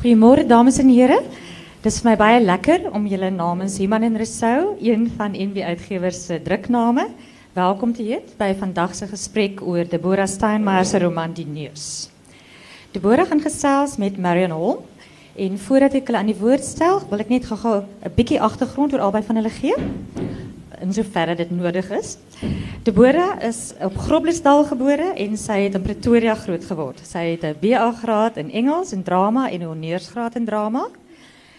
Goedemorgen dames en heren. Het is mij baie lekker om jullie namens Iman en Rousseau, een van NW Uitgevers se drukname, welkom te heet bij vandaag se gesprek oor Deborah Steinmeier se roman Die Neus. Deborah gaan gesels met Marion Holm en voordat ik hulle aan die woord stel, wil ik net gou een bietjie agtergrond oor albei van hulle gee. In soverre dit nodig is. Deborah is op Groblersdal gebore en sy het in Pretoria groot geword. Sy het 'n BA graad in Engels en drama en 'n honeursgraad in drama.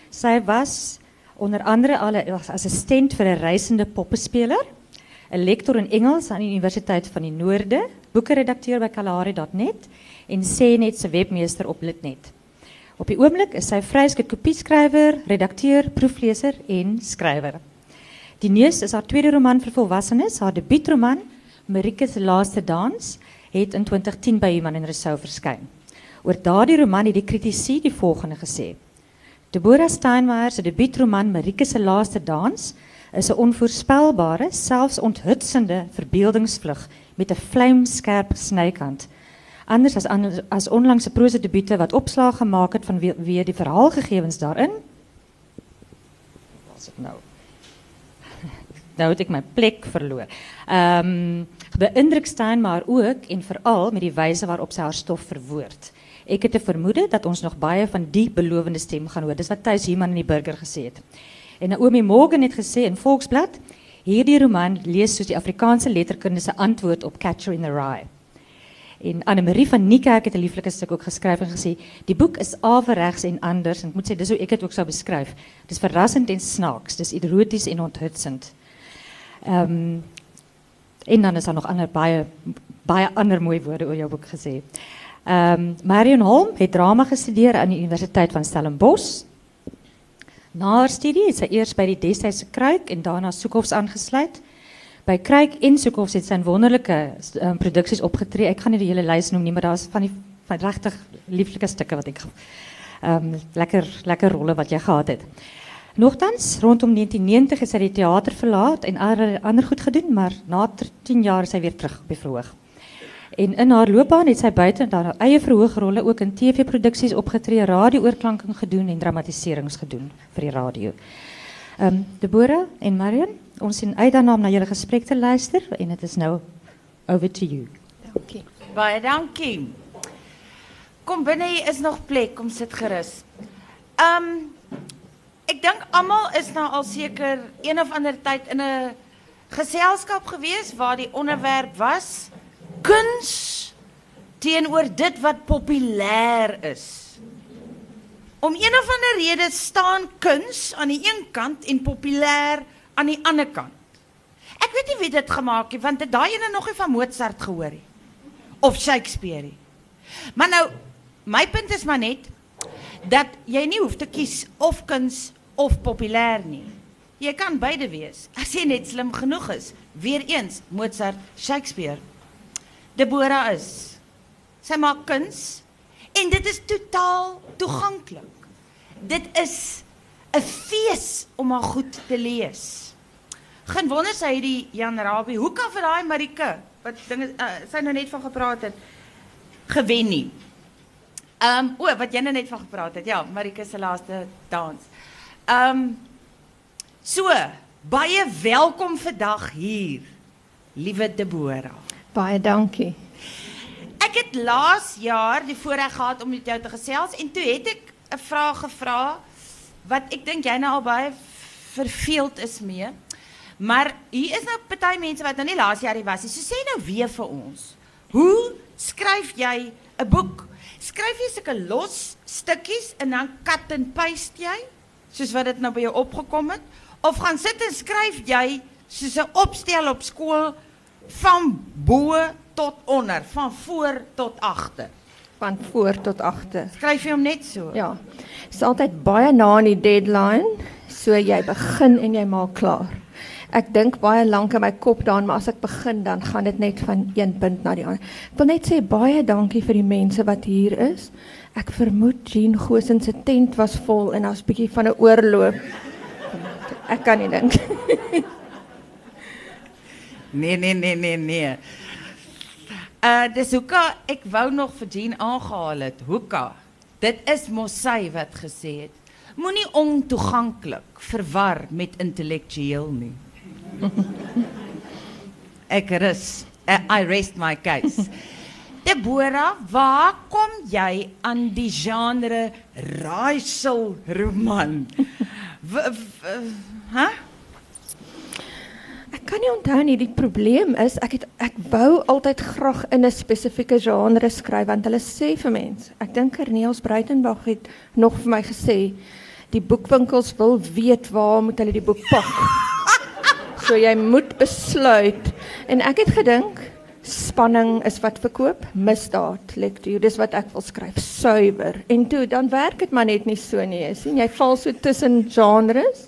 Sy was onder andere al 'n assistent vir 'n reisende poppespeler, 'n lektor in Engels aan die Universiteit van die Noorde, boekeredakteur by Kalahari.net en sê net se webmeester op Litnet. Op die oomblik is sy vryskut kopieskrywer, redakteur, proefleser en skrywer. Die Neus is haar tweede roman vir volwassenes. Haar debuutroman, Marike se laaste dans, het in 2010 by Human en Rousseau verskyn. Oor daardie roman het die kritici die volgende gesê: Deborah Steinmeier se debuutroman Marike se laaste dans is 'n onvoorspelbare, selfs onthutsende verbeeldingsvlug met 'n vlamskerp snykant. Anders as as onlangse prosa debuute wat opslag gemaak het van wie die verhaalgegevens daarin. Wat is dit nou? Nou het ek my plek verloor. Ehm um, beïndruk staan maar ook en veral met die wyse waarop sy haar stof verwoord. Ek het 'n vermoede dat ons nog baie van die belovende stem gaan hoor. Dis wat Thuis Human in die burger gesê het. En Naomi Morgan het gesê in Volksblad, hierdie roman lees soos die Afrikaanse letterkunde se antwoord op Catcher in the Rye. En Anne-Marie van Niekerk het 'n lieflike stuk ook geskryf en gesê, die boek is averegs en anders en ek moet sê dis hoe ek dit ook sou beskryf. Dis verrassend en snaaks, dis eroties en onthutsend. Ehm en dan is daar nog ander baie baie ander mooi woorde oor jou boek. Ehm um, Marion Holm het drama gestudeer aan die Universiteit van Stellenbosch. Na haar studie het sy eers by die Destydse Kruik en daarna Soekhofs aangesluit. By Kruik en Soekhofs het sy in wonderlike um, produksies opgetree. Ek gaan nie die hele lys noem nie, maar daar's van die van regtig lieflike stukke wat ek ehm um, lekker lekker rolle wat jy gehad het. Nogtans, rondom 1990 is sy die theater verlaat en ander, goed gedoen, maar na 10 jaar is sy weer terug verhoog. En in haar loopbaan het sy buite dan haar eie verhoogrolle ook in TV-produksies opgetree, radio-oorklanking gedoen en dramatiserings gedoen vir die radio. Ehm um, Deborah en Marion, ons sien uit daarna om na gesprek te luister en dit is nou over to you. Dankie. Baie dankie. Kom binne, hier is nog plek, kom sit gerus. Ehm ek dink almal is nou al seker een of ander tyd in 'n geselskap gewees waar die onderwerp was kuns teenoor dit wat populêr is. Om een of ander rede staan kuns aan die een kant en populêr aan die ander kant. Ek weet nie wie dit gemaak het want dit daai ene nog nie van Mozart gehoor nie of Shakespeare nie. Maar nou my punt is maar net dat jy nie hoef te kies of kuns of populêr nie. Jy kan beide wees as jy net slim genoeg is. Weereens Mozart, Shakespeare. Deborah is. Sy maak kuns en dit is totaal toeganklik. Dit is 'n fees om haar goed te lees. Geen wonder sy het die Jan Rabie hoeka vir daai Marike wat dinge uh, sy nou net van gepraat het gewen nie. Ehm um, o, wat jy nou net van gepraat het. Ja, Marike se laaste dans. Ehm um, so, baie welkom vandag hier. Liewe Deborah. Baie dankie. Ek het laas jaar die voorreg gehad om met jou te gesels en toe het ek 'n vraag gevra wat ek dink jy nou al baie verveeld is mee. Maar hier is nou party mense wat nou nie laas jaar hier was nie. So sê nou weer vir ons. Hoe skryf jy 'n boek? Skryf jy sulke los stukkies en dan cut and paste jy? Soos wat dit nou by jou opgekom het of gaan sit en skryf jy soos 'n opstel op skool van bo tot onder, van voor tot agter. Van voor tot agter. Skryf jy hom net so? Ja. Dit is altyd baie na aan die deadline, so jy begin en jy maak klaar. Ek dink baie lank in my kop daaraan, maar as ek begin dan gaan dit net van een punt na die ander. Ek wil net sê baie dankie vir die mense wat hier is. Ek vermoed Jean Gosen se tent was vol en daar's bietjie van 'n oorloop. Ek kan nie dink. nee, nee, nee, nee, nee. Uh dis hoeka ek wou nog vir Jean aangehaal het. Hoeka. Dit is mos sy wat gesê het. Moenie ontoeganklik verwar met intellektueel nie. ek rus. Uh, I rest my case. Deborah, waar kom jy aan die genre raaisel roman? Hæ? Ek kan nie onthou nie, die probleem is ek het ek wou altyd graag in 'n spesifieke genre skryf want hulle sê vir mense, ek dink Corneels Breitenberg het nog vir my gesê die boekwinkels wil weet waar moet hulle die boek pak. So jy moet besluit en ek het gedink spanning is wat verkoop, misdaad, lektuur, dis wat ek wil skryf, suiwer. En toe dan werk dit maar net nie so nie, sien, jy val so tussen genres.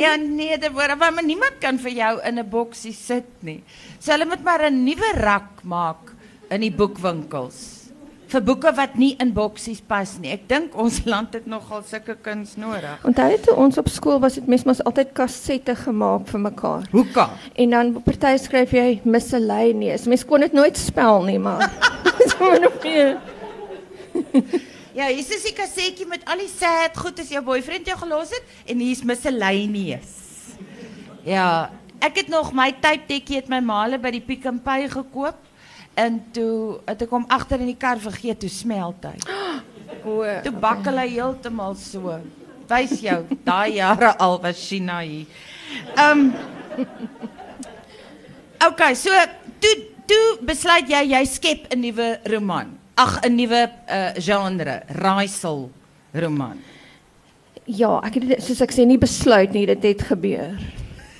Ja nee, dit word maar niemand kan vir jou in 'n boksie sit nie. So hulle moet maar 'n nuwe rak maak in die boekwinkels vir boeke wat nie in boksies pas nie. Ek dink ons land het nogal sulke kuns nodig. Onthou jy toe ons op skool was, het mens mos altyd kassette gemaak vir mekaar. Hoeka. En dan party skryf jy miscellaneous. Mens kon dit nooit spel nie, maar meer. Ja, hier is die kassetjie met al die sad goed as jou boyfriend jou gelos het en hier's miscellaneous. Ja, ek het nog my tydtekkie het my maale by die Pick n Pay gekoop en toe het ek hom agter in die kar vergeet toe smelt hy. O, Toe bakkel hy heeltemal so. Wys jou, daai jare al was China hier. Ehm Okay, so toe toe besluit jy jy skep 'n nuwe roman. Ag, 'n nuwe uh, genre, raaisel roman. ja, ek het soos ek sê nie besluit nie, dit het gebeur.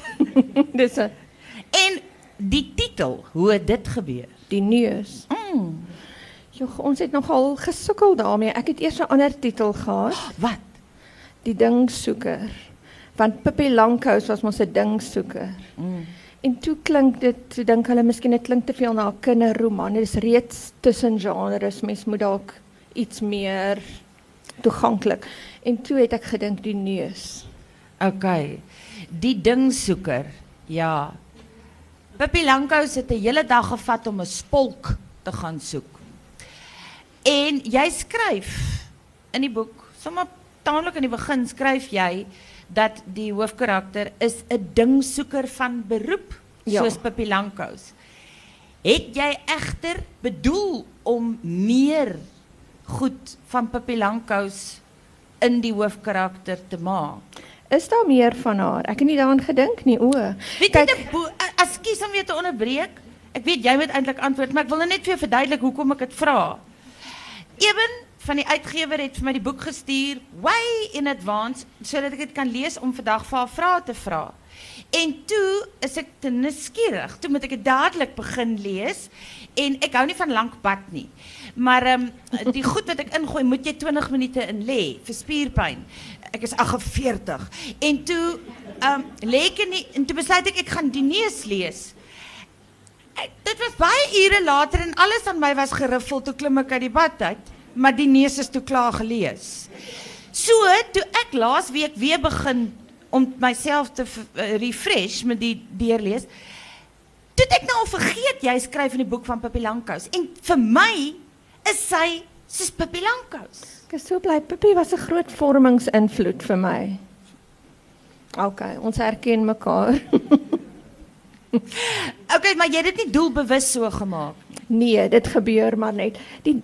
Dis 'n En die titel, hoe het dit gebeur? Die neus. Mm, Jog, ons het nogal gesukkel daarmee. Ek het eers 'n ander titel gehad, wat? die dingsoeker. Want Pippi Lankhous was mos 'n dingsoeker. Mm. En toe klink dit, toe dink hulle miskien dit klink te veel na 'n kinderroman. Dit is reeds tussen genres. Mens moet dalk iets meer toeganklik. En toe het ek gedink die neus. Okay. Die dingsoeker. Ja. Pippi Lankhous het 'n hele dag gevat om 'n spolk te gaan soek. En jy skryf in die boek, sommer taamlik in die begin skryf jy dat die hoofkarakter is 'n dingsoeker van beroep, Ja. soos Pippi Lankhous. Het jy egter bedoel om meer goed van Pippi Lankhous in die hoofkarakter te maak? Is daar meer van haar? Ek het nie daaraan gedink nie. O. Weet Kyk- jy, ekskuus om weer te onderbreek. Ek weet jy moet eintlik antwoord, maar ek wil nou net vir jou verduidelik hoekom ek dit vra. Ewen van die uitgewer het vir my die boek gestuur way in advance sodat ek dit kan lees om vandag vir haar vrae te vra. En toe is ek te nuuskierig. Toe moet ek dit dadelik begin lees en ek hou nie van lank pad nie. Maar um, die goed wat ek ingooi, moet jy 20 minute in lê vir spierpyn. Ek is 48. En toe um, lê ek in die, en toe besluit ek ek gaan die neus lees. Ek, dit was baie ure later en alles aan my was geriffel toe klim ek uit die bad uit, maar die neus is toe klaar gelees. So, toe ek laas week weer begin om myself te eh, refresh met die deurlees, toe ek nou al vergeet jy skryf in die boek van Pippi Lankhous en vir my is sy soos Pippi Lankhous. Ek is so bly Pippi was 'n groot vormingsinvloed vir my. OK, ons herken mekaar. Okay, maar jy het dit nie doelbewus so gemaak nie. nee, dit gebeur maar net. Die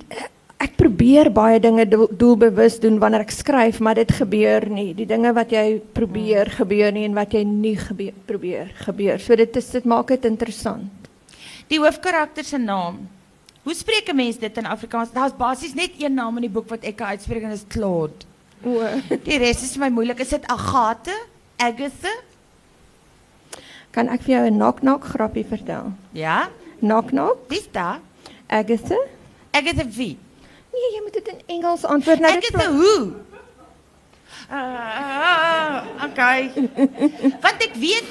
ek probeer baie dinge doel, doelbewus doen wanneer ek skryf, maar dit gebeur nie. Die dinge wat jy probeer gebeur nie en wat jy nie gebeur, probeer gebeur. So dit is dit maak dit interessant. Die hoofkarakter se naam. Hoe spreek 'n mens dit in Afrikaans? Daar's basies net een naam in die boek wat ek kan uitspreek en dit is Claude. O, Die res is vir my moeilik. Is dit Agatha? Agatha? kan ek vir jou 'n knock knock grappie vertel? Ja? Knock knock, Wie's daar? Agatha? Agatha wie? Nee, jy moet dit in Engels antwoord nou. pla- hoe? Uh, okay. Want ek weet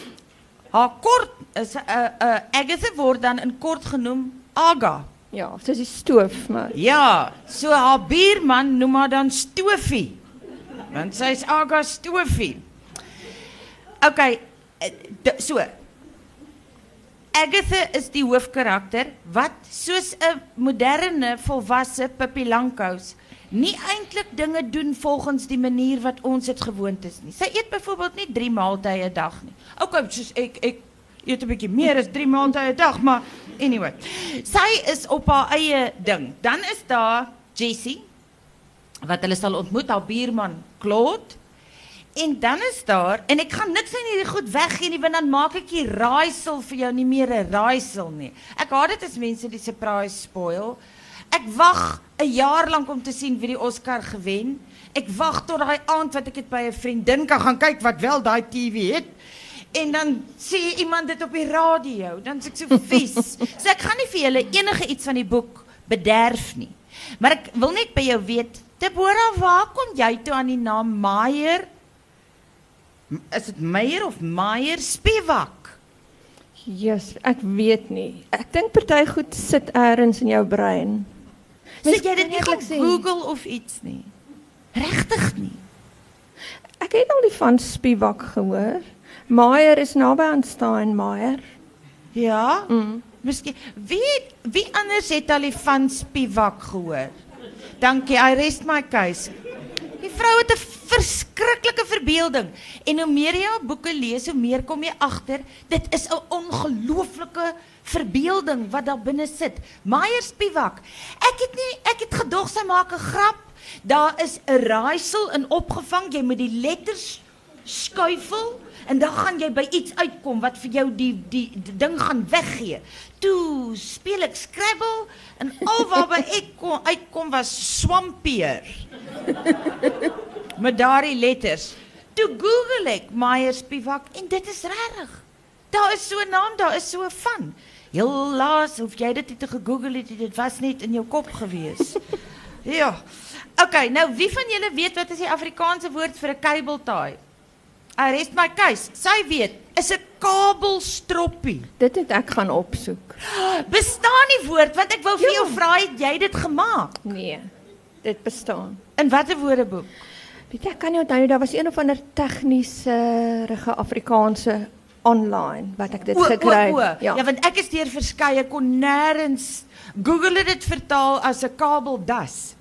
haar kort is uh, uh, Agatha word dan in kort genoem Aga. Ja, soos die stoof, maar Ja, so haar buurman noem haar dan Stofie. Want sy's Aga Stofie. OK, eh, so. Agatha is die hoofkarakter wat soos 'n moderne volwasse Pippi Lankhous nie eintlik dinge doen volgens die manier wat ons dit gewoond is nie. Sy eet byvoorbeeld nie 3 maaltye 'n dag nie. Okay, soos ek ek eet 'n bietjie meer as 3 maaltye 'n dag, maar anyway. Sy is op haar eie ding. Dan is daar Jessie wat hulle sal ontmoet, haar buurman Claude. En dan is daar en ek gaan niks van hierdie goed weggee nie want dan maak ek die raaisel vir jou nie meer 'n raaisel nie. Ek haat dit as mense die surprise spoil. Ek wag 'n jaar lank om te sien wie die Oscar gewen. Ek wag tot daai aand wat ek dit by 'n vriendin kan gaan kyk wat wel daai TV het. En dan sê iemand dit op die radio, dan sê ek so vies. so ek gaan nie vir julle enige iets van die boek bederf nie. Maar ek wil net by jou weet, Deborah, waar kom jy toe aan die naam Meyer? Is dit Meyer of Meyer Spivak? Jesus, ek weet nie. Ek dink party goed sit eers in jou brein. Sit jy dit nie sê? Google of iets nie? Regtig nie. Ek het al die van Spivak gehoor. Meyer is naby aan Steinmeier. Ja? Mm. Miskien wie wie anders het al die van Spivak gehoor? Dankie, I rest my case. Die vrou het 'n verskriklike verbeelding en hoe meer jy haar boeke lees, hoe meer kom jy agter dit is 'n ongelooflike verbeelding wat daar binne sit. Meyer Spivak. Ek het nie ek het gedog sy maak 'n grap. Daar is 'n raaisel in opgevang. Jy moet die letters skuifel en dan gaan jy by iets uitkom wat vir jou die die, die ding gaan weggee. Toe speel ek Scrabble en alwaarby ek kom uitkom was swampier. Met daardie letters. Toe Google ek Meyer Spivak en dit is regtig. Daar is so 'n naam, daar is so van. Heel laas hoef jy dit te gegoogel het, dit was net in jou kop gewees. ja. Okay, nou wie van julle weet wat is die Afrikaanse woord vir 'n kabeltaai? I rest my case. Sy weet, is 'n kabelstroppie. Dit het ek gaan opsoek. Bestaan die woord want ek wou vir jou vra, het jy dit gemaak? Nee, dit bestaan. In watter woordeboek? Weet jy, ek kan nie onthou daar was een of ander tegniese rige Afrikaanse online wat ek dit gekry het. Ja. ja, want ek is deur verskeie kon nêrens Google het dit vertaal as 'n kabeldas.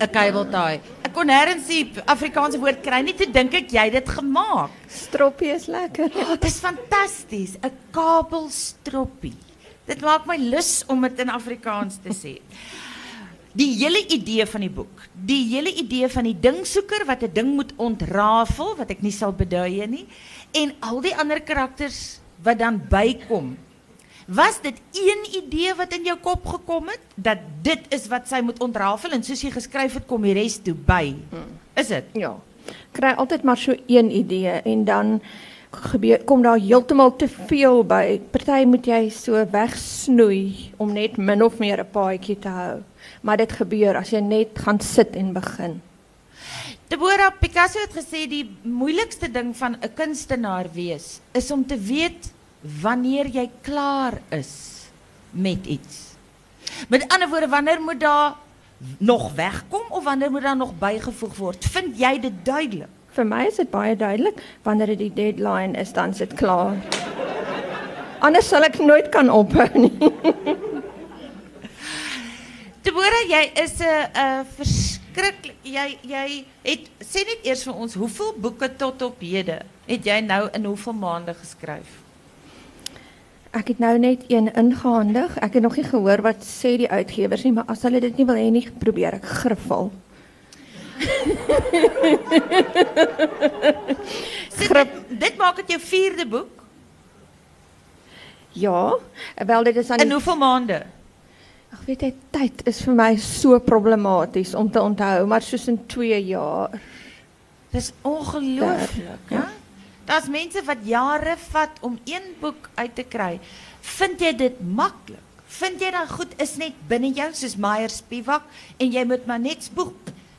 'n Kabeltaai. Ek kon nêrens die Afrikaanse woord kry nie, toe dink ek jy het dit gemaak. Stroppie is lekker. Oh, dit is fantasties, 'n kabelstroppie. Dit maak my lus om dit in Afrikaans te sê. Die hele idee van die boek, die hele idee van die dingsoeker wat 'n ding moet ontrafel wat ek nie sal beduie nie en al die ander karakters wat dan bykom. Was dit een idee wat in jou kop gekom het dat dit is wat sy moet ontrafel en soos jy geskryf het kom die res toe by. Is dit? Ja. Kry altyd maar so een idee en dan gebeur kom daar heeltemal te veel by. Party moet jy so wegsnoei om net min of meer 'n paadjie te hou. Maar dit gebeur as jy net gaan sit en begin. Deborah Picasso het gesê die moeilikste ding van 'n kunstenaar wees is om te weet wanneer jy klaar is met iets. Met ander woorde, wanneer moet daar nog wegkom of wanneer moet daar nog bygevoeg word? Vind jy dit duidelik? Vir my is dit baie duidelik wanneer dit die deadline is, dan is dit klaar. Anders sal ek nooit kan ophou nie. Deborah, jy is 'n 'n verskriklik jy jy het sê net eers vir ons hoeveel boeke tot op hede het jy nou in hoeveel maande geskryf? Ek het nou net een ingehandig. Ek het nog nie gehoor wat sê die uitgewers nie, maar as hulle dit nie wil hê nie, probeer ek griffel. Grip. dit, dit maak dit jou vierde boek. Ja, wel dit is aan In hoeveel maande? Ag weet jy, tyd is vir my so problematies om te onthou, maar soos in 2 jaar. Dis ongelooflik, Ja. Daar's mense wat jare vat om een boek uit te kry. Vind jy dit maklik? Vind jy dan goed is net binne jou soos Meyer Spivak en jy moet maar net spoeg,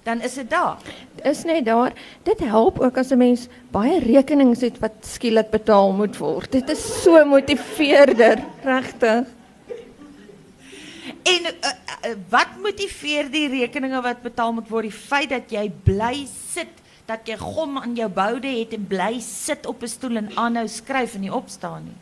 dan is dit daar. Is net daar. Dit help ook as 'n mens baie rekenings het wat skielik betaal moet word. Dit is so motiveerder, regtig. En uh, uh, wat motiveer die rekeninge wat betaal moet word? Die feit dat jy bly sit dat jy gom aan jou boude het en bly sit op 'n stoel en aanhou skryf en nie opstaan nie.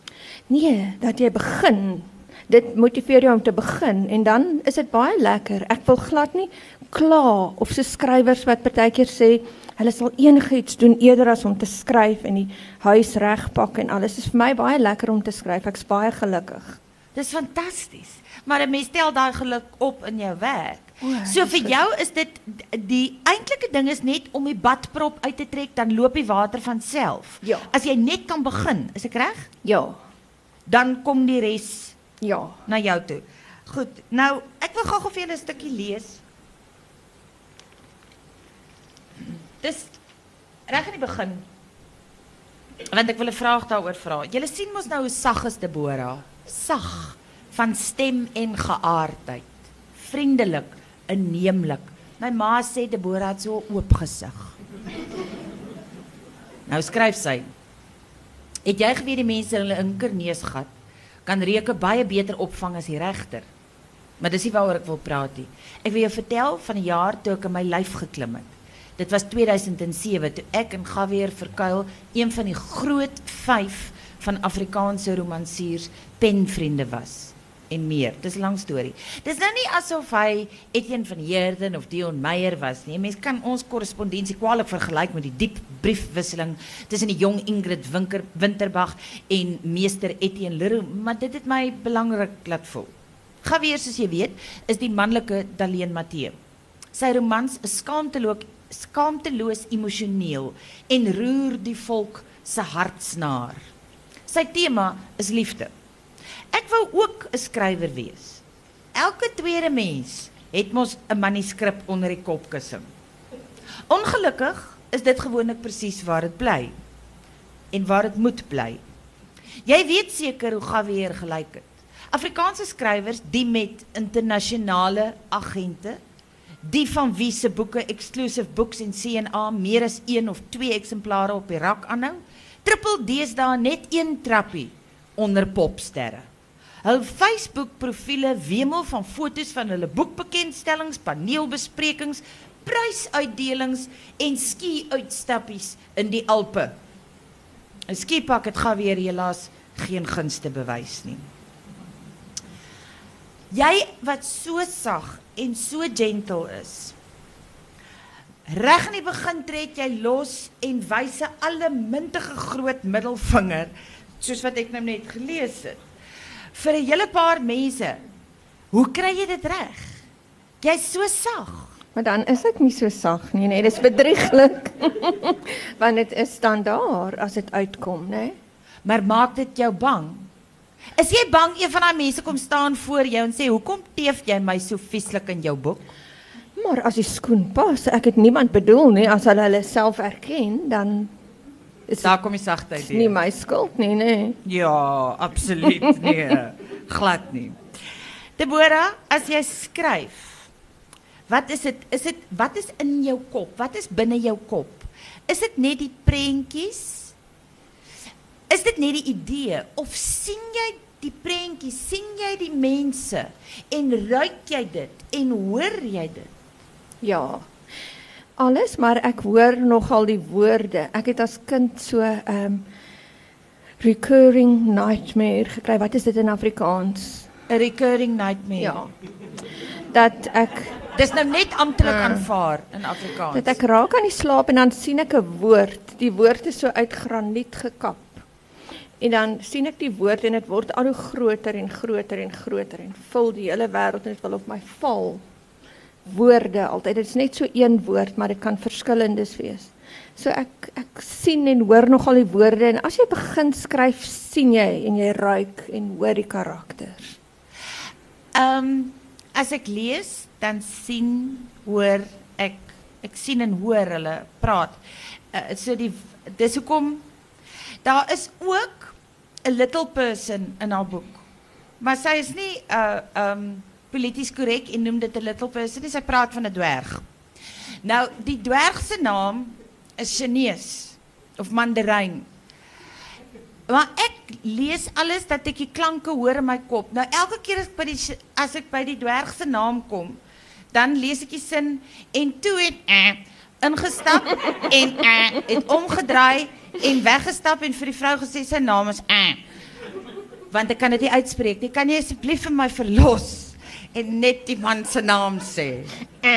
Nee, dat jy begin. Dit motiveer jou om te begin en dan is dit baie lekker. Ek wil glad nie kla of so skrywers wat partykeer sê hulle sal enigiets doen eerder as om te skryf en die huis regpak en alles. Dit is vir my baie lekker om te skryf. Ek's baie gelukkig. Dis fantasties. Maar 'n mens stel daai geluk op in jou werk. O, So vir jou is dit die eintlike ding is net om die badprop uit te trek dan loop die water van self. Ja. As jy net kan begin, is ek reg? Ja. Dan kom die res Ja. na jou toe. Goed. Nou, ek wil gou-gou vir julle 'n stukkie lees. Dis reg aan die begin. Want ek wil 'n vraag daaroor vra. Julle sien mos nou hoe sag is Deborah. Sag van stem en geaardheid. Vriendelik, inneemlik. My ma sê Deborah het so oop gesig. Nou skryf sy. Het jy geweet die mense in hulle inkerneusgat kan reuke baie beter opvang as die regter? Maar dis nie waaroor ek wil praat nie. Ek wil jou vertel van 'n jaar toe ek in my lyf geklim het. Dit was 2007 toe ek en Javier Verkuil een van die groot 5 van Afrikaanse romansiers penvriende was en meer. Dis 'n lang storie. Dis nou nie asof hy Etienne van Heerden of Dion Meyer was nie. Mense kan ons korrespondensie kwaliek vergelyk met die diep briefwisseling tussen die jong Ingrid Winker Winterbag en meester Etienne Leroux, maar dit het my belangrik laat voel. Javier, soos jy weet, is die manlike Daleen Matthee. Sy romans is skaamteloos skaamteloos emosioneel en roer die volk se hartsnaar. Sy tema is liefde. Ek wou ook 'n skrywer wees. Elke tweede mens het mos 'n manuskrip onder die kopkussing. Ongelukkig is dit gewoonlik presies waar dit bly en waar dit moet bly. Jy weet seker hoe Javier gelyk het. Afrikaanse skrywers die met internasionale agente die van wie se boeke exclusive books en CNA meer as 1 of 2 eksemplare op die rak aanhou, trippel deesdae net een trappie onder popsterre. Hul Facebook-profiele wemel van fotos van hulle boekbekendstellings, paneelbesprekings, prysuitdelings en ski-uitstappies in die Alpe. 'n Skipak het Javier helaas geen gunste bewys nie. Jy wat so sag en so gentle is. Reg in die begin trek jy los en wys 'n allemintige groot middelvinger soos wat ek nou net gelees het. Vir 'n hele paar mense. Hoe kry jy dit reg? Jy's so sag. Maar dan is ek nie so sag nie, nee, dis bedrieglik. Want dit is standaard as dit uitkom, né? Nee? Maar maak dit jou bang? Is jy bang een van daai mense kom staan voor jou en sê hoekom teef jy my so vieslik in jou boek? Maar as die skoen pas, ek het niemand bedoel nie, as hulle hulle self erken, dan is Daar kom die sagtheid dit nie my skuld nie, nê? Nee. Ja, absoluut nee. Glad nie. Deborah, as jy skryf, wat is dit? Is dit wat is in jou kop? Wat is binne jou kop? Is dit net die prentjies? Is dit net die idee of sien jy die prentjies, sien jy die mense en ruik jy dit en hoor jy dit? Ja. Alles, maar ek hoor nogal die woorde. Ek het as kind so ehm um, recurring nightmare gekry. Wat is dit in Afrikaans? 'n Recurring nightmare. Ja. Dat ek Dis nou net amptelik Mm. aanvaar in Afrikaans. dat ek raak aan die slaap en dan sien ek 'n woord. Die woord is so uit graniet gekap. En dan sien ek die woord en dit word al hoe groter en groter en groter en vul die hele wêreld dit wil op my val. Woorde altyd. Dit is net so een woord, maar dit kan verskillendes wees. So ek ek sien en hoor nogal die woorde en as jy begin skryf, sien jy en jy ruik en hoor die karakters. Ehm um, as ek lees, dan sien, hoor ek ek sien en hoor hulle praat. Uh, so die dis hoekom daar is ook 'n little person in haar boek. Maar sy is nie 'n uh, ehm um, polities korrek en noem dit 'n little person, nie, sy praat van 'n dwerg. Nou die dwerg se naam is Chinese of Mandarijn. Maar ek lees alles dat ek die klanke hoor in my kop. Nou elke keer as ek by die as die dwerg se naam kom, dan lees ek die sin en toe het eh ingestap en uh, het omgedraai en weggestap en vir die vrou gesê sy naam is uh. Want ek kan dit nie uitspreek nie. Kan jy asseblief vir my verlos en net die man se naam sê?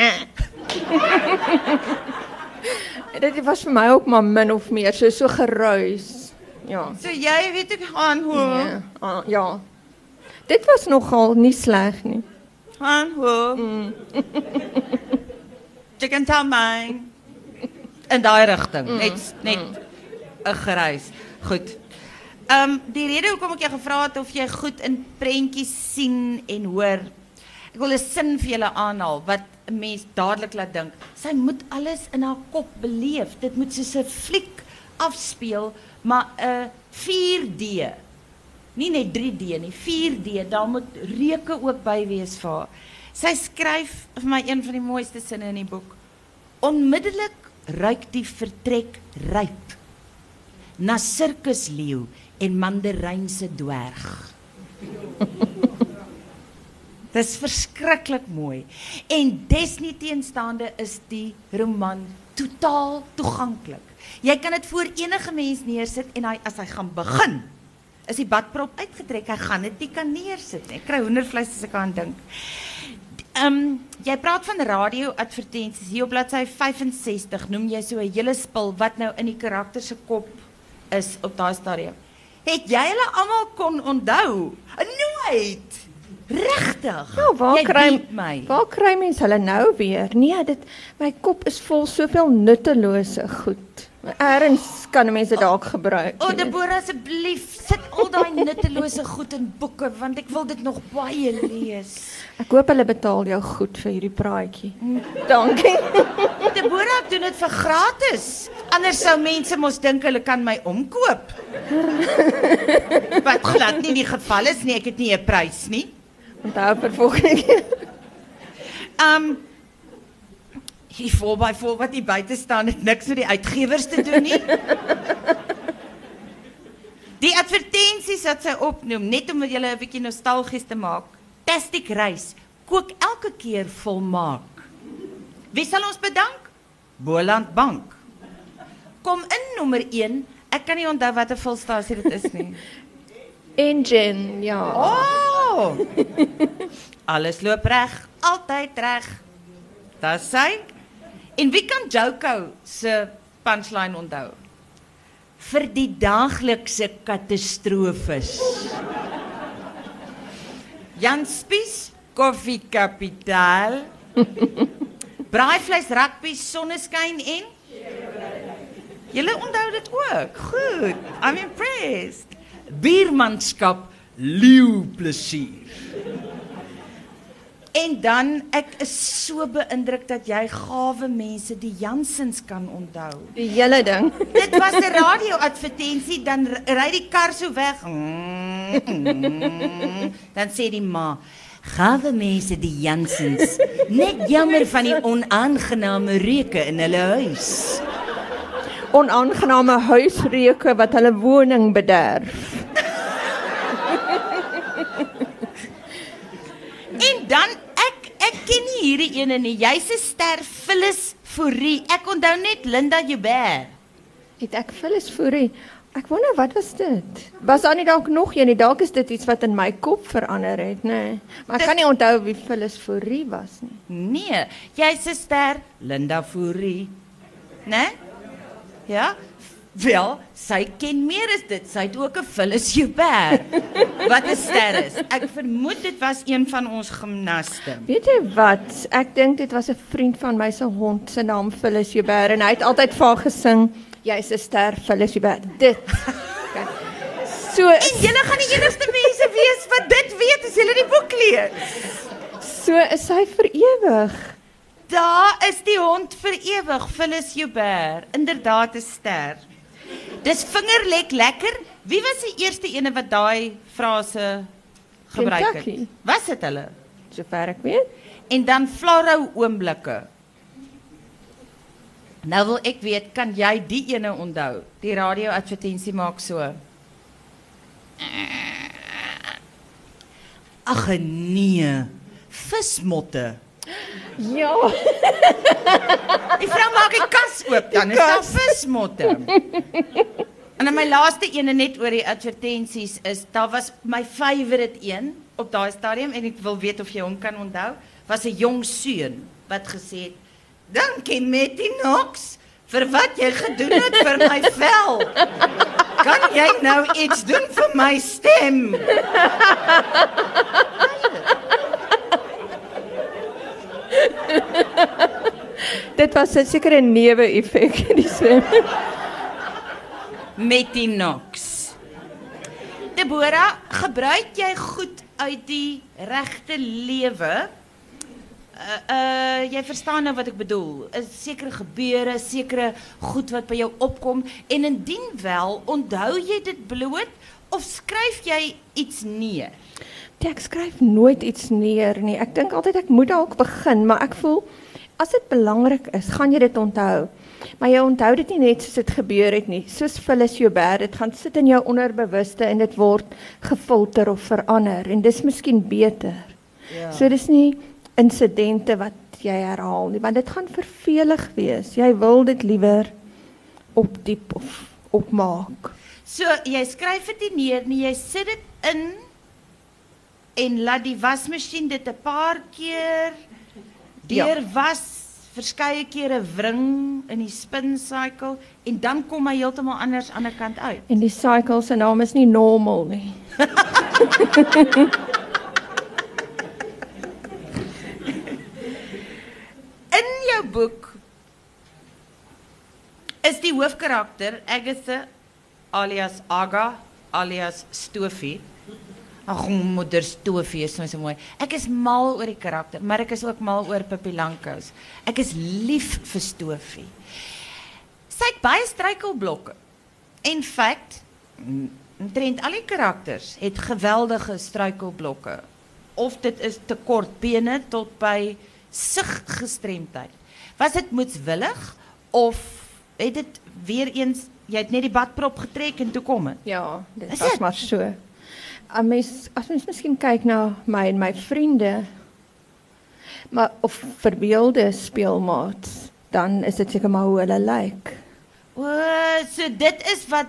Dit was vir my ook maar min of meer so so geruis. Ja. So jy weet ek gaan hoe. Ja. Ah, ja. Dit was nogal nie sleg nie. Gaan hoe. Jy kan tell my in daai rigting. Net net 'n gereis. Goed. Ehm um, die rede hoekom ek jou gevra het of jy goed in prentjies sien en hoor. Ek wil 'n sin vir julle aanhaal wat 'n mens dadelik laat dink. Sy moet alles in haar kop beleef. Dit moet soos 'n fliek afspeel, maar 'n 4D. Nie net 3D nie, 4D. Daar moet reuke ook by wees vir haar. Sy skryf vir my een van die mooiste sinne in die boek. Onmiddellik ruik die vertrek ryp na sirkusleeu en mandarynse dwerg. Dis verskriklik mooi. En desnieteenstaande is die roman totaal toeganklik. Jy kan dit voor enige mens neersit en hy as hy gaan begin, is die badprop uitgetrek. Hy gaan dit nie kan neersit nie. Ek kry hoendervleis as ek aan dink. Ehm um, jy praat van radio advertensies hier op bladsy 65 noem jy so 'n hele spul wat nou in die karakter se kop is op daai stadium. Het jy hulle almal kon onthou? Nooit. Regtig? Ja, waar kry my? Waar kry mens hulle nou weer? Nee, dit my kop is vol soveel nuttelose goed. Erns kan 'n mens dit dalk gebruik. O, oh, Deborah asseblief, sit al daai nuttelose goed in boeke want ek wil dit nog baie lees. Ek hoop hulle betaal jou goed vir hierdie praatjie. Dankie. Deborah doen dit vir gratis. Anders sou mense mos dink hulle kan my omkoop. Wat glad nie die geval is nie, ek het nie 'n prys nie. Onthou vir volgende keer. Um hier voor by voor wat hier buite staan het niks met die uitgewers te doen nie. Die advertensies wat sy opnoem net om julle 'n bietjie nostalgies te maak. Tastic reis kook elke keer volmaak. Wie sal ons bedank? Boland Bank. Kom in nommer 1. Ek kan nie onthou watter volstasie dit is nie. Engine, ja. Oh! Alles loop reg, altyd reg. Dis sy. En wie kan Joko se punchline onthou? Vir die daaglikse katastrofes. Jan Spies, koffiekapitaal. Braaivleis, rugby, sonneskyn en Julle onthou dit ook. Goed. I'm impressed. Biermanskap, leeu plesier. En dan ek is so beïndruk dat jy gawe mense die Jansens kan onthou. Die hele ding. Dit was 'n radio-advertensie dan r- ry die kar so weg. Mm, mm. Dan sê die ma: "Gawe mense die Jansens, net jammer van die onaangename reuke in hulle huis." Onaangename huisreuke wat hulle woning bederf. En dan ek ek ken nie hierdie ene nie. Jy's 'n ster Phyllis Fourie. Ek onthou net Linda Joubert. Het ek Phyllis Fourie. Ek wonder wat was dit? Was daar nie dalk nog een nie? Dalk is dit iets wat in my kop verander het, nê. Nee. Maar ek kan nie onthou wie Phyllis Fourie was nie. Nee, jy's 'n ster Linda Fourie. Né? Ja? Wel, sy ken meer as dit. Sy het ook 'n Phyllis Joubert wat 'n ster is. Ek vermoed dit was een van ons gimnaste. Weet jy wat? Ek dink dit was 'n vriend van my se hond se naam Phyllis Joubert en hy het altyd vir haar gesing, jy's 'n ster Phyllis Joubert. Dit. Okay. So En julle gaan die enigste mense wees wat dit weet as julle die boek lees. so is sy vir ewig. Daar is die hond vir ewig, Phyllis Joubert. Inderdaad 'n ster. Dis vingerlek lekker. Wie was die eerste ene wat daai frase gebruik het? Kentucky. Was dit hulle? Sover ek weet. En dan Florou oomblikke. Nou wil ek weet, kan jy die ene onthou? Die radio advertensie maak so. Ag nee, vismotte. Ja. Die vrou maak die kas oop, dan is daar vismotte. En dan my laaste ene net oor die advertensies is, daar was my favourite een op daai stadium en ek wil weet of jy hom kan onthou, was 'n jong seun wat gesê het: "Dankie Metty Knox vir wat jy gedoen het vir my vel. Kan jy nou iets doen vir my stem?" Dit was 'n sekere neeweffek in die swem. met die Knox. Deborah, gebruik jy goed uit die regte lewe? Uh, uh jy verstaan nou wat ek bedoel. Is sekere gebeure, sekere goed wat by jou opkom en indien wel, onthou jy dit bloot of skryf jy iets neer? Nee, Ek skryf nooit iets neer nie. Ek dink altyd ek moet dalk begin, maar ek voel as dit belangrik is, gaan jy dit onthou. Maar jy onthou dit nie net soos dit gebeur het nie. Soos Phyllis Joubert, dit gaan sit in jou onderbewuste en dit word gefilter of verander en dis miskien beter. Ja. So dis nie insidente wat jy herhaal nie, want dit gaan vervelig wees. Jy wil dit liewer opdiep of opmaak. So jy skryf dit nie neer nie, jy sit dit in en laat die wasmasjien dit 'n paar keer Ja. deur was verskeie kere wring in die spin cycle en dan kom hy heeltemal anders aan die ander kant uit. En die cycle se naam is nie normal nie. In jou boek is die hoofkarakter Agatha alias Aga alias Stofie. Ag, moeder Stofie is nou so mooi. Ek is mal oor die karakter, maar ek is ook mal oor Pippi Langkous. Ek is lief vir Stofie. Sy het baie struikelblokke. In fact, omtrent al die karakters het geweldige struikelblokke. Of dit is te kort bene tot by siggestremdheid. Was dit moetswillig of het dit weer eens jy het net die badprop getrek en toe kom dit? Ja, dit Is was dit? maar so. As mens as mens miskien kyk na my en my vriende maar of verbeelde speelmaats, dan is dit seker maar hoe hulle lyk. O, so dit is wat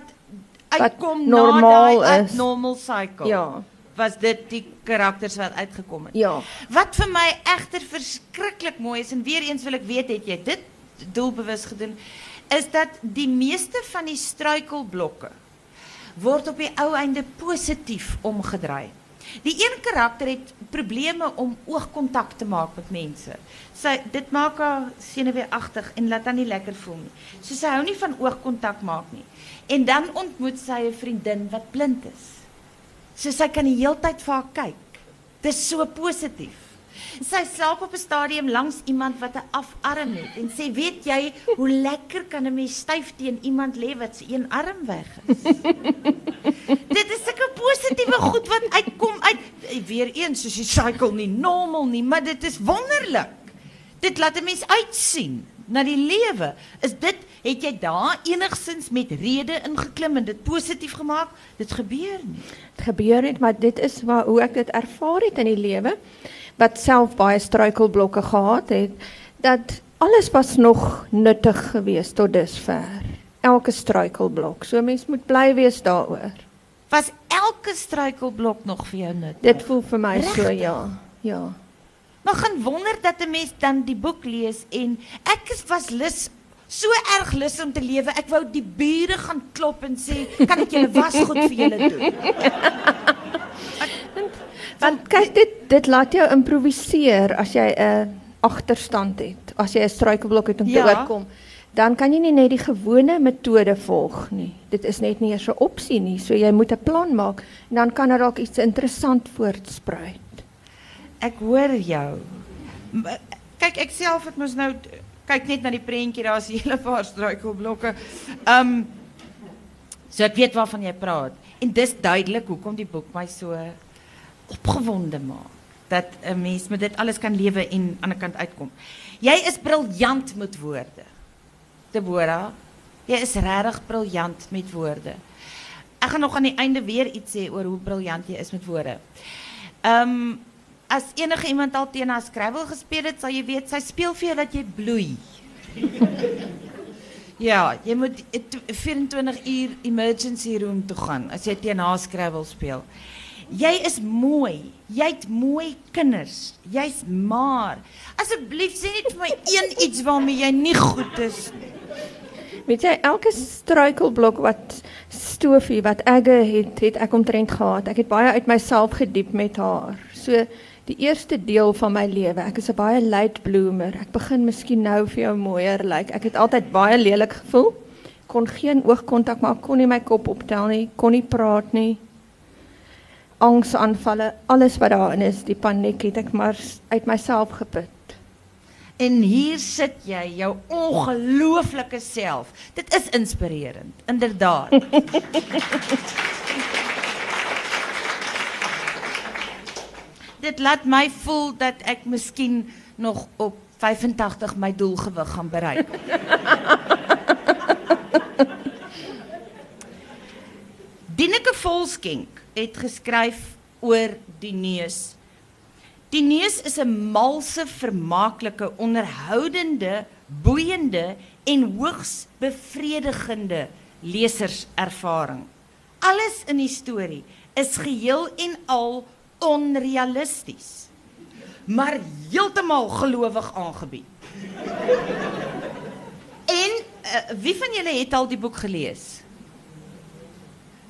Wat uitkom normaal na daai is. abnormal cycle. Ja. Was dit die karakters wat uitgekom het? Ja. Wat vir my egter verskriklik mooi is en weer eens wil ek weet het jy dit doelbewus gedoen is dat die meeste van die struikelblokke word op die ou einde positief omgedraai. Die een karakter het probleme om oogkontak te maak met mense. Sy dit maak haar senuweeagtig en laat haar nie lekker voel nie. So sy hou nie van oogkontak maak nie. En dan ontmoet sy 'n vriendin wat blind is. So sy kan die heeltyd vir haar kyk. Dis so positief. Sy slaap op 'n stadium langs iemand wat 'n afarm het en sê, "Weet jy hoe lekker kan 'n mens styf teen iemand lê wat se een arm weg is?" Dit is sulke positiewe goed wat uitkom uit weer eens soos die cycle nie normal nie, maar dit is wonderlik. Dit laat 'n mens uitsien na die lewe. Is dit het jy daar enigsins met rede ingeklim en dit positief gemaak? Dit gebeur nie. Dit gebeur net, maar dit is waar hoe ek dit ervaar het in die lewe wat self baie struikelblokke gehad het, dat alles was nog nuttig geweest tot dusver. Elke struikelblok. So mens moet bly wees daaroor. Was elke struikelblok nog vir jou nut? Dit voel vir my so Regtig? ja. Ja. Maar gaan wonder dat 'n mens dan die boek lees en ek is was lus so erg lus om te lewe. Ek wou die bure gaan klop en sê, "Kan ek julle wasgoed vir julle doen?" Want kyk dit dit laat jou improviseer as jy 'n agterstand het, as jy 'n struikelblok het om Ja. te oorkom. Dan kan jy nie net die gewone metode volg nie. Dit is net nie eers 'n opsie nie. So jy moet 'n plan maak en dan kan er dalk iets interessant voortspruit. Ek hoor jou. Kyk, ek self het mos nou kyk net na die prentjie, daar's 'n hele paar struikelblokke. Um so ek weet waarvan jy praat. En dis duidelik hoekom die boek my so opgewonde maak dat 'n mens met dit alles kan lewe en aan die kant uitkom. Jy is briljant met woorde. Deborah, jy is regtig briljant met woorde. Ek gaan nog aan die einde weer iets sê oor hoe briljant jy is met woorde. Ehm as enige iemand al teen haar Scrabble gespeel het, sal jy weet sy speel vir jou dat jy bloei. ja, jy moet eh, tw- 24 uur emergency room toe gaan as jy teen haar Scrabble speel. Jy is mooi. Jy't mooi kinders. Jy's maar. Asseblief sê net vir my een iets waarmee jy nie goed is nie. Weet jy, elke struikelblok wat Stofie wat Agge het, het ek omtrent gehad. Ek het baie uit myself gediep met haar. So die eerste deel van my lewe. Ek is 'n baie late bloomer. Ek begin miskien nou vir jou mooier lyk. Like. Ek het altyd baie lelik gevoel. Kon geen oogkontak maak, kon nie my kop optel nie, kon nie praat nie. Angsaanvalle, alles wat daarin is, die paniek het ek maar uit myself geput. En hier sit jy, jou ongelooflike self. Dit is inspirerend, inderdaad. Dit laat my voel dat ek miskien nog op 85 my doelgewig gaan bereik. Dineke Volskenk het geskryf oor die neus. Die neus is 'n malse, vermaaklike, onderhoudende, boeiende en hoogs bevredigende leserservaring. Alles in die storie is geheel en al onrealisties, maar heeltemal gelowig aangebied. En uh, wie van julle het al die boek gelees?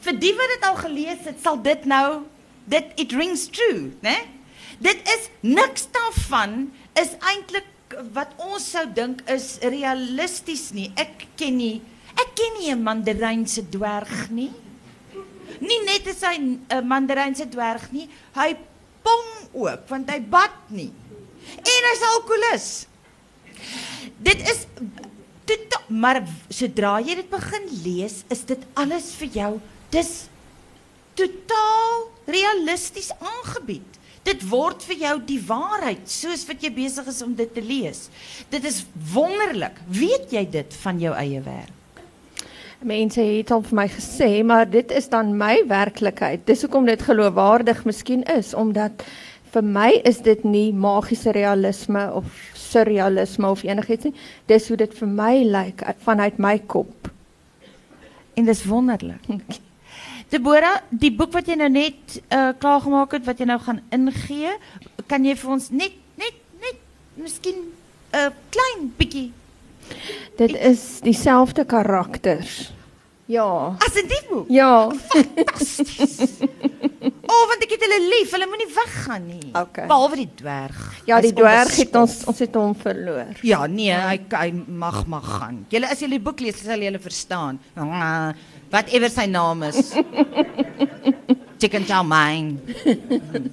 Vir die wat dit al gelees het, sal dit nou dit it rings true, né? Dit is niks daarvan is eintlik wat ons sou dink is realisties nie. Ek ken nie ek ken nie 'n mandarynse dwerg nie. Nie net is hy 'n mandarynse dwerg nie, hy pom ook want hy bad nie. En hy's alkoholus. Dit is totaal maar sodra jy dit begin lees, is dit alles vir jou. Dis totaal realisties aangebied. Dit word vir jou die waarheid soos wat jy besig is om dit te lees. Dit is wonderlik. Weet jy dit van jou eie werk? Mense het al vir my gesê, maar dit is dan my werklikheid. Dis hoekom dit geloofwaardig miskien is omdat vir my is dit nie magiese realisme of surrealisme of enigiets nie. Dis hoe dit vir my lyk uit- vanuit my kop. En dis wonderlik. Deborah, die boek wat jy nou net uh klaar gemaak het wat jy nou gaan ingee, kan jy vir ons net net net miskien 'n uh, klein bietjie Dit is dieselfde karakters. Ja. as in die boek. Ja. O, oh, want ek het hulle lief. Hulle moenie weggaan nie. Okay. Behalwe die dwerg. Ja, die dwerg het ons ons het hom verloor. Ja, nee, hy hy mag mag gaan. Julle as julle die boek lees, sal julle verstaan. Whatever sy naam is. Chicken chow mein.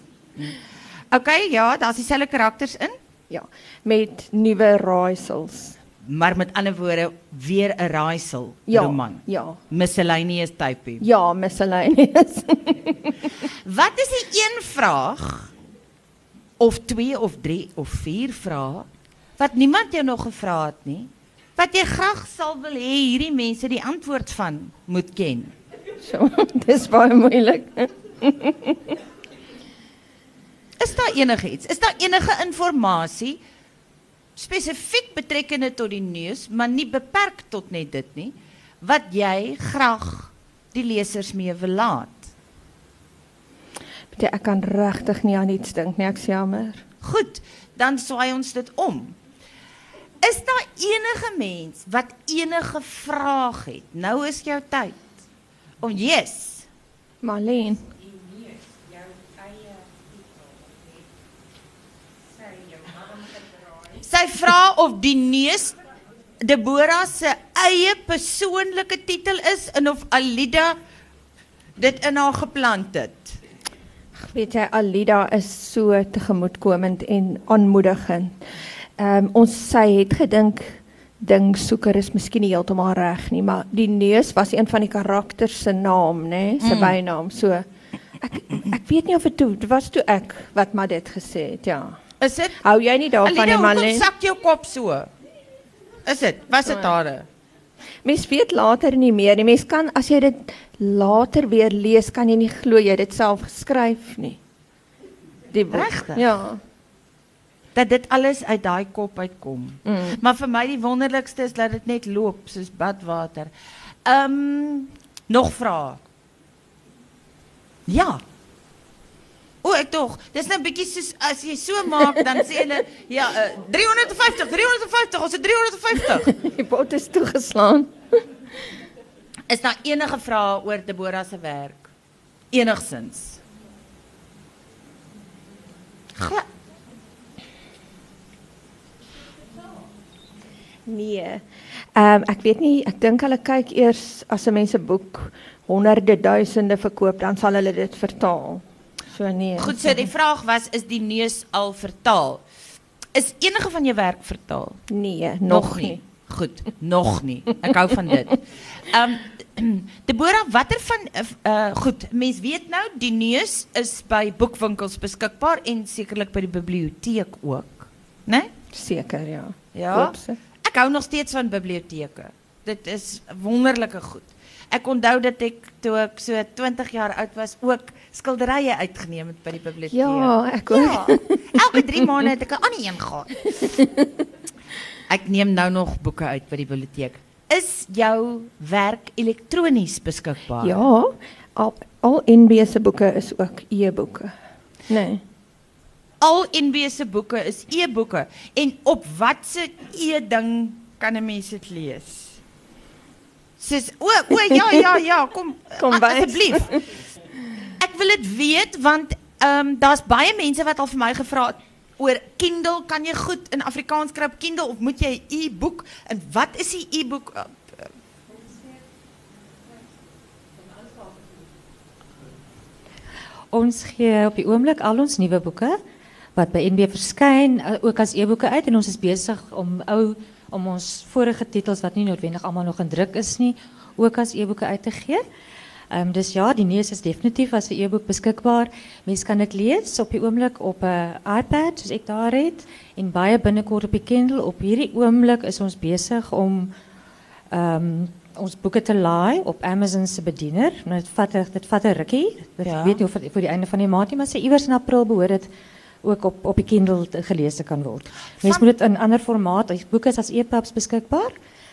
Okay, ja, daar's dieselfde karakters in, Ja, met nuwe raaisels. maar met ander woorde weer 'n raaisel Ja. roman. Ja. Miscellaneous type. Ja, miscellaneous. Wat is die een vraag of twee of drie of vier vrae wat niemand jou nog gevra het nie? Wat jy graag sal wil hê hierdie mense die antwoord van moet ken. so, dis baie moeilik. Is daar enigiets? Is daar enige inligting spesifiek betrekkende tot die neus, maar nie beperk tot net dit nie, wat jy graag die lesers mee wil laat? Jy, ek kan regtig nie aan iets dink nie, ek is jammer. Goed, dan swaai ons dit om. Is daar enige mens wat enige vraag het? Nou is jou tyd. Om yes. Marlene, Sy vra of die neus Deborah se eie persoonlike titel is en of Alida dit in haar geplant het. weet jy Alida is so tegemoetkomend en aanmoedigend. Ehm um, ons sy het gedink ding soeker is miskien nie heeltemal reg nie, maar die neus was een van die karakters se naam, nê, nee, sy Mm. bynaam. So ek ek weet nie of dit toe was toe ek wat maar dit gesê het, ja. Is dit? Hou jy nie daarvan Alida, nie, hoekom Marlene? sak jou kop so? Is dit? Was dit So. hare? Mens weet later nie meer nie. Mens kan as jy dit later weer lees, kan jy nie glo jy dit self geskryf nie. Die boek. Regtig? Ja. Dat dit alles uit daai kop uitkom. Mm. Maar vir my die wonderlikste is dat dit net loop soos badwater. Ehm um, nog vrae. Ja. O, ek tog. Dis nou bietjie soos as jy so maak dan sê hulle ja, uh, 350, 350, ons het 350. Die pot is toegeslaan. Is daar enige vrae oor Deborah se werk? Enigsins. Gla Nee. Ehm um, ek weet nie, ek dink hulle kyk eers as 'n mens 'n boek honderde duisende verkoop, dan sal hulle dit vertaal. So nee. Goed, so die vraag was is die neus al vertaal? Is enige van jou werk vertaal? Nee, nog, nie. Goed, nog nie. Ek hou van dit. Ehm um, Deborah, watter van uh goed, mens weet nou die neus is by boekwinkels beskikbaar en sekerlik by die biblioteek ook, né? Nee? Seker, ja. Ja. Koop se. Ek hou nog steeds van biblioteke. Dit is wonderlike goed. Ek onthou dat ek toe ek so 20 jaar oud was ook skilderye uitgeneem het by die biblioteek. Ja, ek ook. Ja. Elke 3 maande het ek 'n ander een gehad. Ek neem nou nog boeke uit by die biblioteek. Is jou werk elektronies beskikbaar? Ja, al al NB se boeke is ook e-boeke. Nee. Al NB se boeke is e-boeke en op watse e-ding kan 'n mens dit lees? Sis, o, o ja ja ja, kom Kom asseblief. Ek wil dit weet want ehm um, daar's baie mense wat al vir my gevra het oor Kindle, kan jy goed in Afrikaans kry op Kindle of moet jy e-boek en wat is die e-boek? Uh, Ons gee op die oomblik al ons nuwe boeke wat by NB verskyn uh, ook as e-boeke uit en ons is besig om ou om ons vorige titels wat nie noodwendig almal nog in druk is nie ook as e-boeke uit te gee. Ehm um, dus ja, die neus is definitief as 'n e-boek beskikbaar. Mens kan dit lees op die oomblik op 'n iPad soos ek daar het en baie binnekort op die Kindle. Op hierdie oomblik is ons besig om ehm um, ons boeke te laai op Amazon se bediener. Nou dit vat dit vat 'n rukkie. Dit Ja. weet nie of dit voor die einde van die maand maar sê iewers in April behoort dit ook op op die Kindle te- gelees te kan word. Mens Van- moet dit in ander formaat, die boeke is as e-pubs beskikbaar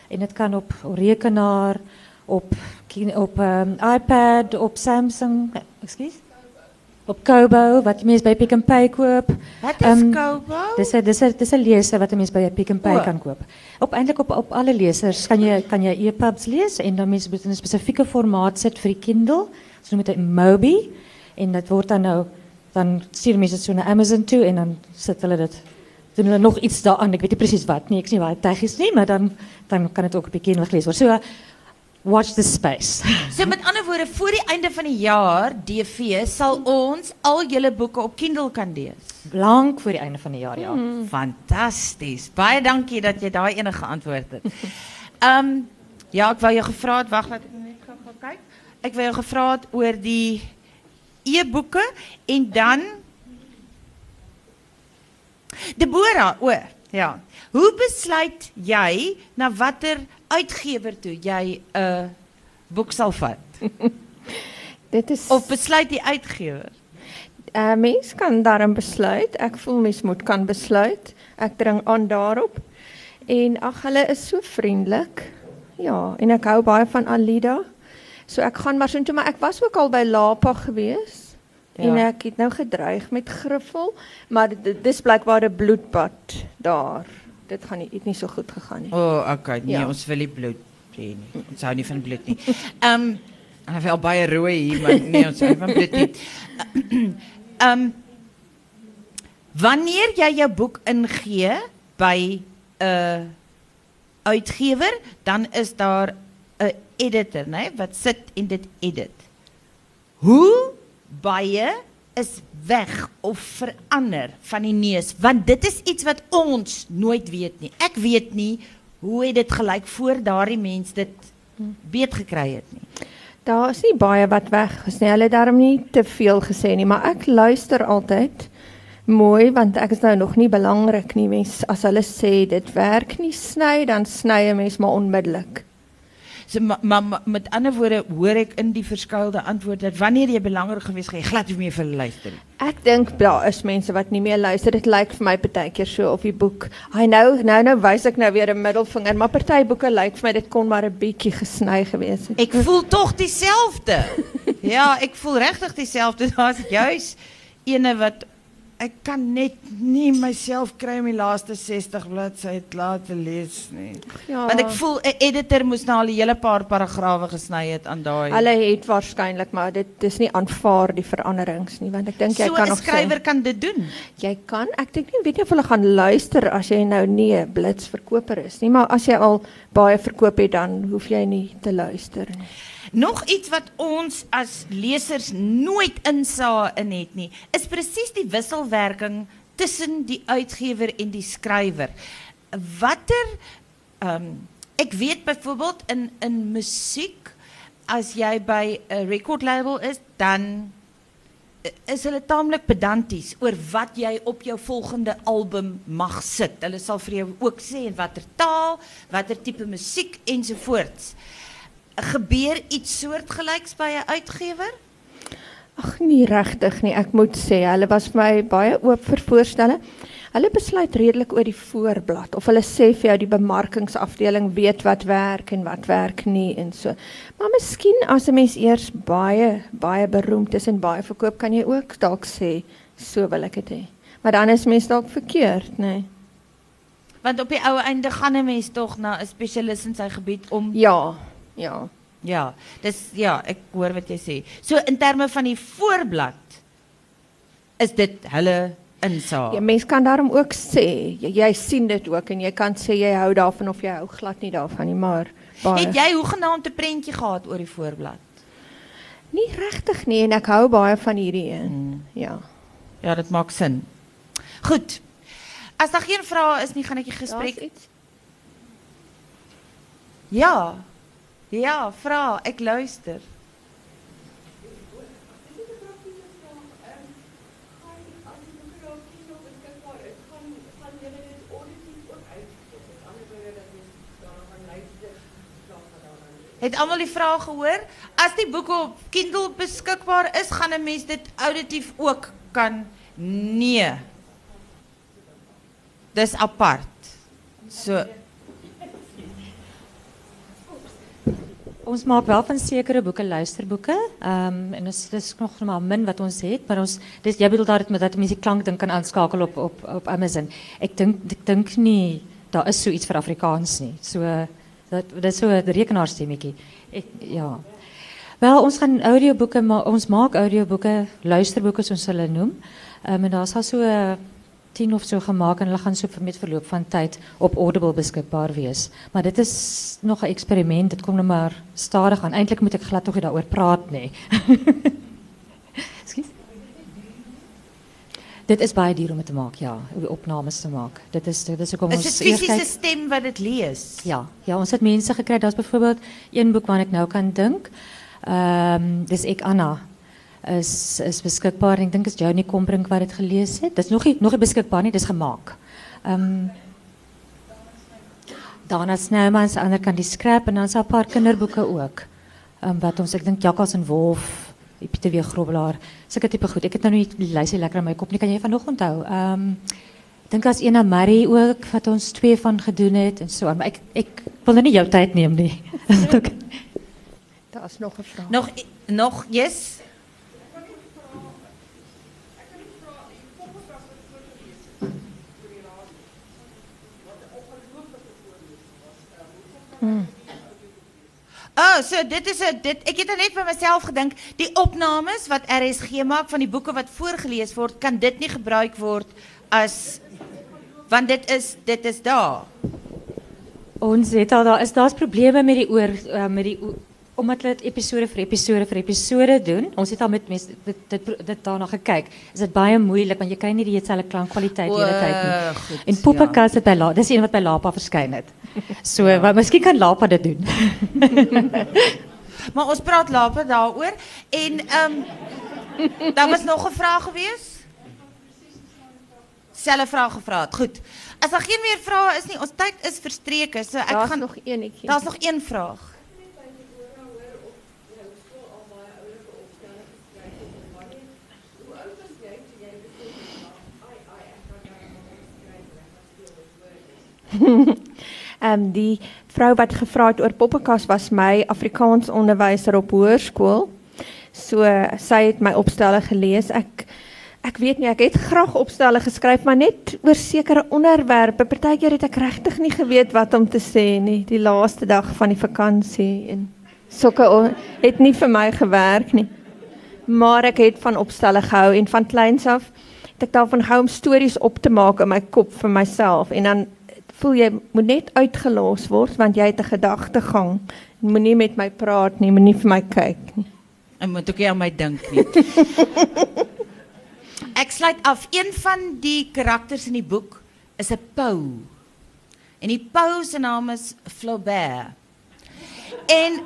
en dit kan op rekenaar, op kin- op um, iPad, op Samsung, eh, ekskuus. Op Kobo wat jy mens by Pick n Pay koop. wat is Ehm, Kobo? Dis 'n dis 'n dis 'n leser wat 'n mens by 'n Pick n Pay O. kan koop. Op eintlik op op alle lesers kan jy kan jy e-pubs lees en dan mens moet in 'n spesifieke formaat sit vir die Kindle. So noem dit 'n Mobi en dit word dan nou dan stuur mense dit so na Amazon toe en dan sit hulle dit doen hulle nog iets daaraan. Ek weet nie presies wat nie. Ek is nie baie tegnies nie, maar dan dan kan dit ook op die Kindle gelees word. So watch the space. So met ander woorde, voor die einde van die jaar, DV, sal ons al julle boeke op Kindle kan lees. Lank voor die einde van die jaar ja. Fantasties. Baie dankie dat jy daai enige geantwoord het. Ehm um, ja, ek wou jou gevra het, wag laat ek net gou kyk. Ek wou jou gevra het oor die e-boeke en dan Deborah, o, ja. Hoe besluit jy na watter uitgewer toe jy 'n uh, boek sal vat? Dit is Of besluit die uitgewer? uh, mens kan daarin besluit. Ek voel mens moet kan besluit. Ek dring aan daarop. En ag hulle is so vriendelik. Ja, en ek hou baie van Alida. So ek gaan maar soontoe, maar ek was ook al by Lapa gewees. Ja. En ek het nou gedreig met Griffel, maar dis blykbaar 'n bloedbad daar. Dit gaan nie het nie so goed gegaan nie. O, oh, okay, nee, Ja. ons wil nie bloed hê nie. Ons hou nie van bloed nie. Ehm um, hy wel baie rooi hier, maar nee, ons hou van bloed nie. Ehm um, wanneer jy jou boek ingee by 'n uh, uitgewer, dan is daar 'n editor, né, nee, wat sit en dit edit. Hoe baie is weg of verander van die neus want dit is iets wat ons nooit weet nie. Ek weet nie hoe het dit gelyk voor daardie mens dit beet gekry het nie. Daar is nie baie wat weg is nie. Hulle het daarom nie te veel gesê nie, maar ek luister altyd mooi want ek is nou nog nie belangrik nie. Mens as hulle sê dit werk nie sny, dan sny 'n mens maar onmiddellik. So maar ma, ma, met ander woorde hoor ek in die verskuilde antwoord dat wanneer jy belangrik gewees het, jy glad nie meer vir luister nie. Ek dink daar is mense wat nie meer luister. Dit lyk vir my partykeer so op die boek. Hy nou nou nou wys ek nou weer 'n middelvinger, maar party boeke lyk vir my dit kon maar 'n bietjie gesny gewees het. Ek voel tog dieselfde. ja, ek voel regtig dieselfde. Daar's juis ene wat ek kan net nie myself kry om die laaste 60 bladsye laat te lees nie. Ja. Want ek voel 'n editor moes nou al 'n hele paar paragrawe gesny het aan daai. Hulle het waarskynlik, maar dit dis nie aanvaar die veranderings nie, want ek dink jy so kan 'n nog skrywer sê, kan dit doen. jy kan ek dink nie weet nie of hulle gaan luister as jy nou nie 'n blitsverkoper is nie, maar as jy al baie verkoop het dan hoef jy nie te luister nie. Nog iets wat ons as lesers nooit insaag in het nie, is presies die wisselwerking tussen die uitgewer en die skrywer. Watter ehm um, ek weet byvoorbeeld in in musiek as jy by 'n record label is, dan is hulle taamlik pedanties oor wat jy op jou volgende album mag sit. Hulle sal vir jou ook sê in watter taal, watter tipe musiek ensovoorts. Gebeur iets soortgelyks by 'n uitgewer? Ag nee regtig nie. Ek moet sê hulle was vir my baie oop vir voorstelle. Hulle besluit redelik oor die voorblad of hulle sê vir jou die bemarkingsafdeling weet wat werk en wat werk nie en so. Maar miskien as 'n mens eers baie baie beroemd is en baie verkoop, kan jy ook dalk sê so wil ek dit hê. Maar dan is mens dalk verkeerd, nê. Nee. Want op die ou einde gaan 'n mens tog na 'n spesialis in sy gebied om Ja, ja. Ja, dis ja, ek hoor wat jy sê. So in terme van die voorblad is dit hulle insaag. Ja, mens kan daarom ook sê, jy, jy sien dit ook en jy kan sê jy hou daarvan of jy hou glad nie daarvan nie, maar baie Het jy hoegenaamd 'n prentjie gehad oor die voorblad? nie regtig nie en ek hou baie van hierdie een. Hmm. Ja. Ja, dit maak sin. Goed. As daar geen vrae is nie, gaan ek die gesprek. Ja. Ja, vra, ek luister. Het almal die vraag gehoor? As die boek op Kindle beskikbaar is, gaan 'n mens dit auditief ook kan nee. Dis apart. So Ons maak wel van sekere boeke luisterboeke. Ehm en dis dis nog maar min wat ons het, maar ons dis jy bedoel daar met dat mense die klankding kan aanskakel op op op Amazon. Ek dink ek dink nie daar is so iets vir Afrikaans nie. So dat dit is so 'n rekenaarstemmetjie. Ek ja. Wel, ons gaan audioboeke ma ons maak audioboeke, luisterboeke soos hulle noem. Ehm en daar's al so 10 of so gemaak en hulle gaan so vir met verloop van tyd op Audible beskikbaar wees. Maar dit is nog 'n eksperiment. Dit kom nou maar stadig aan. Eintlik moet ek glad tog nie daaroor praat nê. Ekskuus. Dit is baie duur om dit te maak, ja, om die opnames te maak. Dit is dit is hoekom is ons dit eers fisiese kyk- stem wat dit lees? Ja, ja, ons het mense gekry. Daar's byvoorbeeld een boek waarna ek nou kan dink. Ehm dis ek Anna is is beskikbaar. Ek dink is Johnny Kombrink wat dit gelees het. Dis nog nie nog nie beskikbaar nie, dis gemaak. Ehm um, Dana Snowman se ander kan die skrap en dan is daar 'n paar kinderboeke ook. Ehm um, wat ons ek dink Jakkals en Wolf, Pieter weer Grobbelaar, sulke tipe goed. Ek het nou nie die lysie lekker in my kop nie. Kan jy van nog onthou? Ehm um, ek dink as Ena Marie ook wat ons twee van gedoen het en so aan, maar ek ek wil nou nie jou tyd neem nie. Ook- Daar's nog 'n vraag. Nog i- nog yes. Oh, so dit is 'n dit ek het nou net vir myself gedink, die opnames wat RSG maak van die boeke wat voorgeles word, kan dit nie gebruik word as want dit is dit is daar. Ons het al daar is daar's probleme met die oor uh, met die o- omdat dit episode vir episode vir episode doen. Ons het al met mense dit dit dit daarna gekyk. Is dit baie moeilik want jy kry nie die dieselfde klankkwaliteit die hele tyd nie. goed, En Poppekas het by La, dis een wat by Lapa verskyn het. So, ja. maar miskien kan Lapa dit doen. Maar ons praat later daaroor en ehm um, daar was nog 'n vraag gewees? Selfe vraag gevra het. Goed. As daar geen meer vrae is nie, ons tyd is verstreke, so ek Daar's gaan nog enetjie. Daar's nog een vraag. Ehm um, die vrou wat gevra het oor poppekas was my Afrikaans onderwyser op hoërskool. So sy het my opstelle gelees. Ek ek weet nie, ek het graag opstelle geskryf, maar net oor sekere onderwerpe. Partykeer het ek regtig nie geweet wat om te sê nie, die laaste dag van die vakansie en sulke het nie vir my gewerk nie. Maar ek het van opstelle gehou en van kleins af het ek daarvan gehou om stories op te maak in my kop vir myself en dan voel jy moet net uitgelos word want jy het 'n gedagtegang. Moenie met my praat nie, moenie vir my kyk nie. Ek moet ook nie aan my dink nie. Ek sluit af. Een van die karakters in die boek is 'n pou. En die pou se naam is Flaubert. En,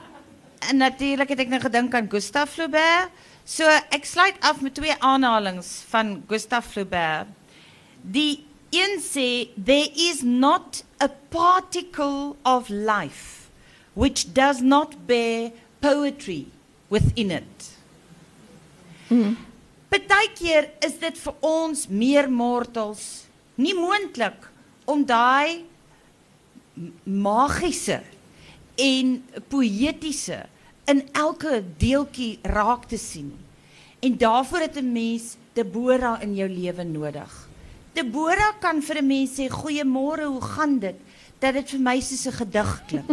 en natuurlik het ek nou gedink aan Gustave Flaubert. So ek sluit af met twee aanhalings van Gustave Flaubert. Die een sê there is not a particle of life which does not bear poetry within it. Mm. Partykeer is dit vir ons meer mortals nie moontlik om daai magiese en poëtiese in elke deeltjie raak te sien. En daarvoor het 'n mens Deborah in jou lewe nodig. Deborah kan vir 'n mens sê goeiemôre, hoe gaan dit? Dat dit vir my soos 'n gedig klink.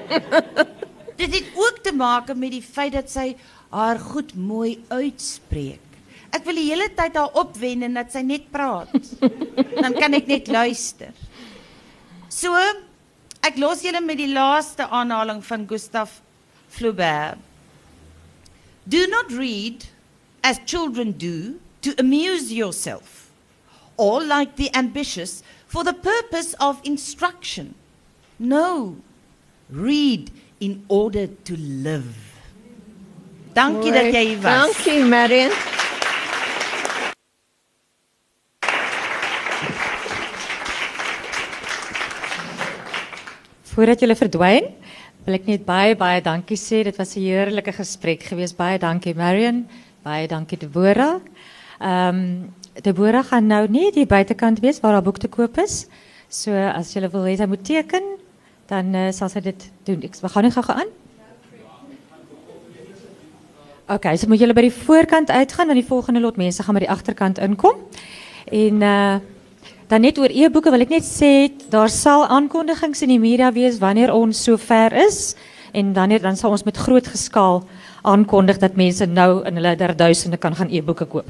dit het ook te maak met die feit dat sy haar goed mooi uitspreek. Ek wil die hele tyd haar opwen en dat sy net praat. Dan kan ek net luister. So, ek los julle met die laaste aanhaling van Gustave Flaubert. Do not read as children do to amuse yourself, or like the ambitious for the purpose of instruction. No, read in order to live. Dankie dat jy hier was. Dankie, Marion. Voordat julle verdwyn, wil ek net baie baie dankie sê. Dit was 'n heerlike gesprek geweest. Baie dankie Marion. Baie dankie Deborah. Ehm um, Deborah gaan nou net hier buitekant wees waar haar boek te koop is. So as jy wil hê moet teken, dan uh, sal sy dit doen. Ek gaan net gou-gou aan. Okay, so moet julle by die voorkant uitgaan en die volgende lot mense gaan by die agterkant inkom. En uh dan net oor e-boeke wil ek net sê daar sal aankondigings in die media wees wanneer ons so ver is en dan dan sal ons met groot geskaal aankondig dat mense nou in hulle derduisende kan gaan e-boeke koop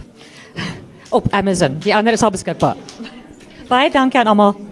op Amazon. Die ander is al beskikbaar. Baie dankie aan almal.